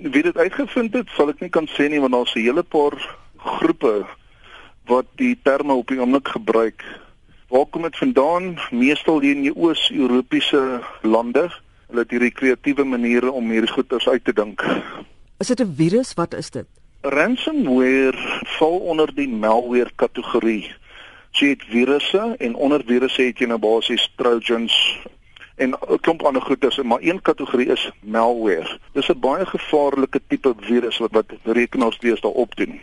Wie dit uitgevind het, sal ek nie kan sê nie want daar's 'n hele paar groepe wat die terme op die oomblik gebruik. Waar kom dit vandaan? Meestal hier in die Oos-Europese lande. Hulle het hierdie kreatiewe maniere om hierdie goeters uit te dink. Is dit 'n virus? Wat is dit? Ransomware val onder die malware kategorie. So jy het virusse en onder virusse het jy nou basies trojans en 'n klomp ander goeters, maar een kategorie is malware. Dis 'n baie gevaarlike tipe virus wat wat rekenaars deesdae opdoen.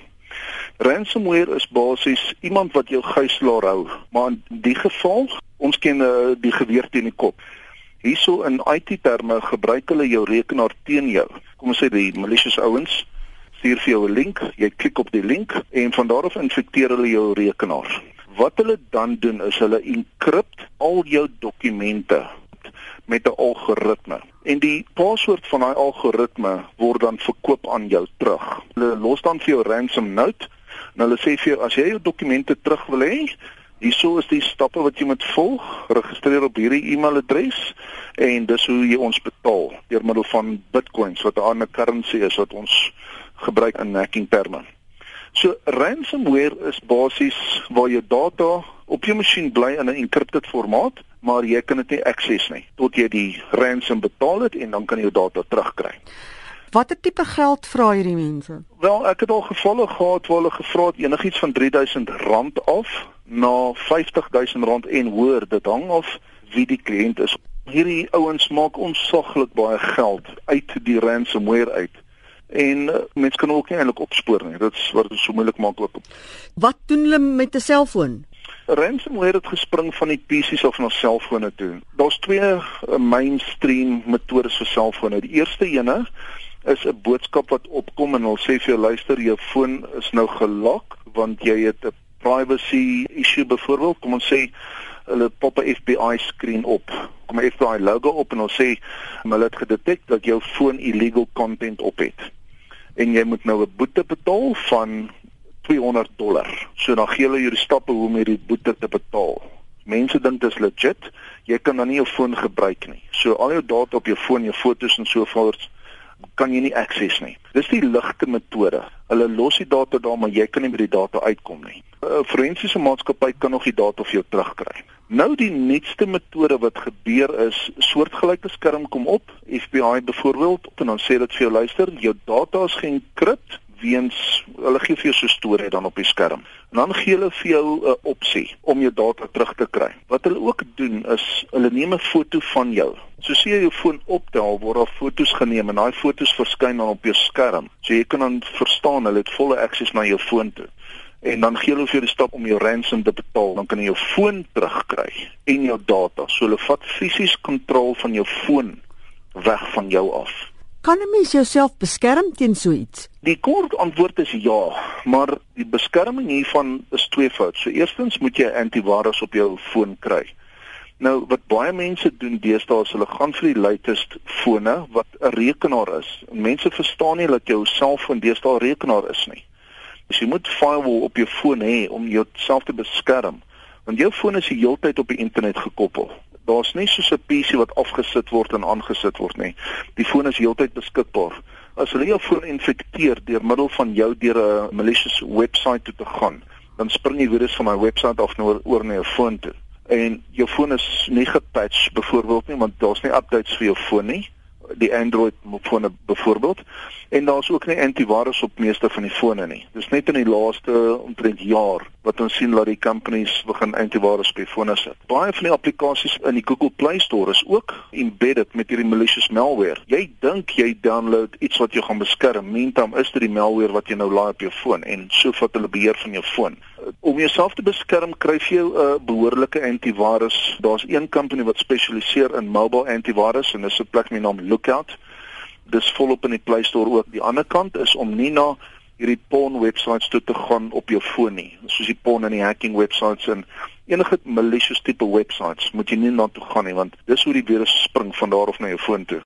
Ransomware is basies iemand wat jou gijslaar hou, maar in die geval, ons ken uh, die geweer teen die kop. Hierso in IT terme gebruik hulle jou rekenaar teen jou. Kom ons sê die malicious ouens stuur vir jou 'n link, jy klik op die link en van daar af infekteer hulle jou rekenaar. Wat hulle dan doen is hulle encrypt al jou dokumente met 'n algoritme. En die paswoord van daai algoritme word dan verkoop aan jou terug. Hulle los dan vir jou ransom note en hulle sê vir jou as jy jou dokumente terug wil hê, hierso is die stappe wat jy moet volg. Registreer op hierdie e-mailadres en dis hoe jy ons betaal deur middel van Bitcoins wat 'n ander currency is wat ons gebruik in hacking terme. So ransomware is basies waar jou data op jou masjien bly in 'n encrypted formaat, maar jy kan dit nie access nie tot jy die ransom betaal het en dan kan jy jou data terugkry. Watter tipe geld vra hierdie mense? Wel, ek het al gevalle gehad waar hulle gevra het enigiets van R3000 af na R50000 en hoër, dit hang af wie die kliënt is. Hierdie ouens maak onsaglik baie geld uit die ransomware uit en uh, mense kan ook nie eintlik opspoor nie. Dit is wat dit so moeilik maak ook. Wat doen hulle met 'n selfoon? Ransomware het gespring van die PC's af na selfone toe. Daar's twee uh, mainstream metodes vir selfone. Die eerste ene is 'n boodskap wat opkom en hulle sê vir jou luister, jou foon is nou gelok want jy het 'n privacy issue byvoorbeeld. Kom ons sê hulle pop 'n FBI skerm op. Kom 'n FBI logo op en hulle sê hulle het gedetek dat jou foon illegal content op het en jy moet nou 'n boete betaal van 200 dollar. So dan gee hulle jou die stappe hoe om hierdie boete te betaal. Mense dink dit is legit. Jy kan dan nie jou foon gebruik nie. So al jou data op jou foon, jou fotos en so voort kan jy nie access nie. Dis die ligte metode. Hulle los die data daar, maar jy kan nie by die data uitkom nie. 'n Forensiese maatskappy kan nog die data vir jou terugkry. Nou die nuutste metode wat gebeur is soortgelyke skerm kom op, FBI byvoorbeeld, en dan sê dit vir jou luister, jou data is geenkript weens hulle gee vir jou so storie dan op die skerm. En dan gee hulle vir jou 'n opsie om jou data terug te kry. Wat hulle ook doen is hulle neem 'n foto van jou. So sien jy jou foon optel word daar fotos geneem en daai fotos verskyn dan op jou skerm. So jy kan dan verstaan hulle het volle akses na jou foon toe en dan gee hulle vir jou die stap om jou ransom te betaal, dan kan jy jou foon terugkry en jou data. So hulle vat fisies kontrole van jou foon weg van jou af. Kan 'n mens jouself beskerm teen so iets? Die kort antwoord is ja, maar die beskerming hiervan is tweefout. So eerstens moet jy antivirus op jou foon kry. Nou wat baie mense doen deesdae is hulle gaan vir die latest fone wat 'n rekenaar is. Mense verstaan nie dat jou selfoon deesdae 'n rekenaar is nie. Dus jy moet firewall op jou foon hê om jouself te beskerm. Want jou foon is die hele tyd op die internet gekoppel. Daar's nie soos 'n PC wat afgesit word en aangesit word nie. Die foon is heeltyd beskikbaar. As hulle jou foon infekteer deur middel van jou deur 'n malicious website toe te gaan, dan spring die virus van my website af nou oor na jou foon toe. En jou foon is nie gepatch byvoorbeeld nie, want daar's nie updates vir jou foon nie die Android fone byvoorbeeld en daar's ook nie antivirus op meeste van die fone nie. Dis net in die laaste omtrent jaar wat ons sien dat die companies begin antivirus op die fone sit. Baie van die aplikasies in die Google Play Store is ook embedded met hierdie malicious malware. Jy dink jy download iets wat jou gaan beskerm, meantime is dit die malware wat jy nou laai op jou foon en so vat hulle beheer van jou foon om jouself te beskerm kry jy 'n uh, behoorlike antivirus. Daar's een company wat spesialiseer in mobile antivirus en dis 'n plek met die naam Lookout. Dis volop in die Play Store ook. Die ander kant is om nie na hierdie porn websites toe te gaan op jou foon nie. Soos die porn en die hacking websites en enige malicious tipe websites moet jy nie na toe gaan nie want dis hoe die virus spring van daar af na jou foon toe.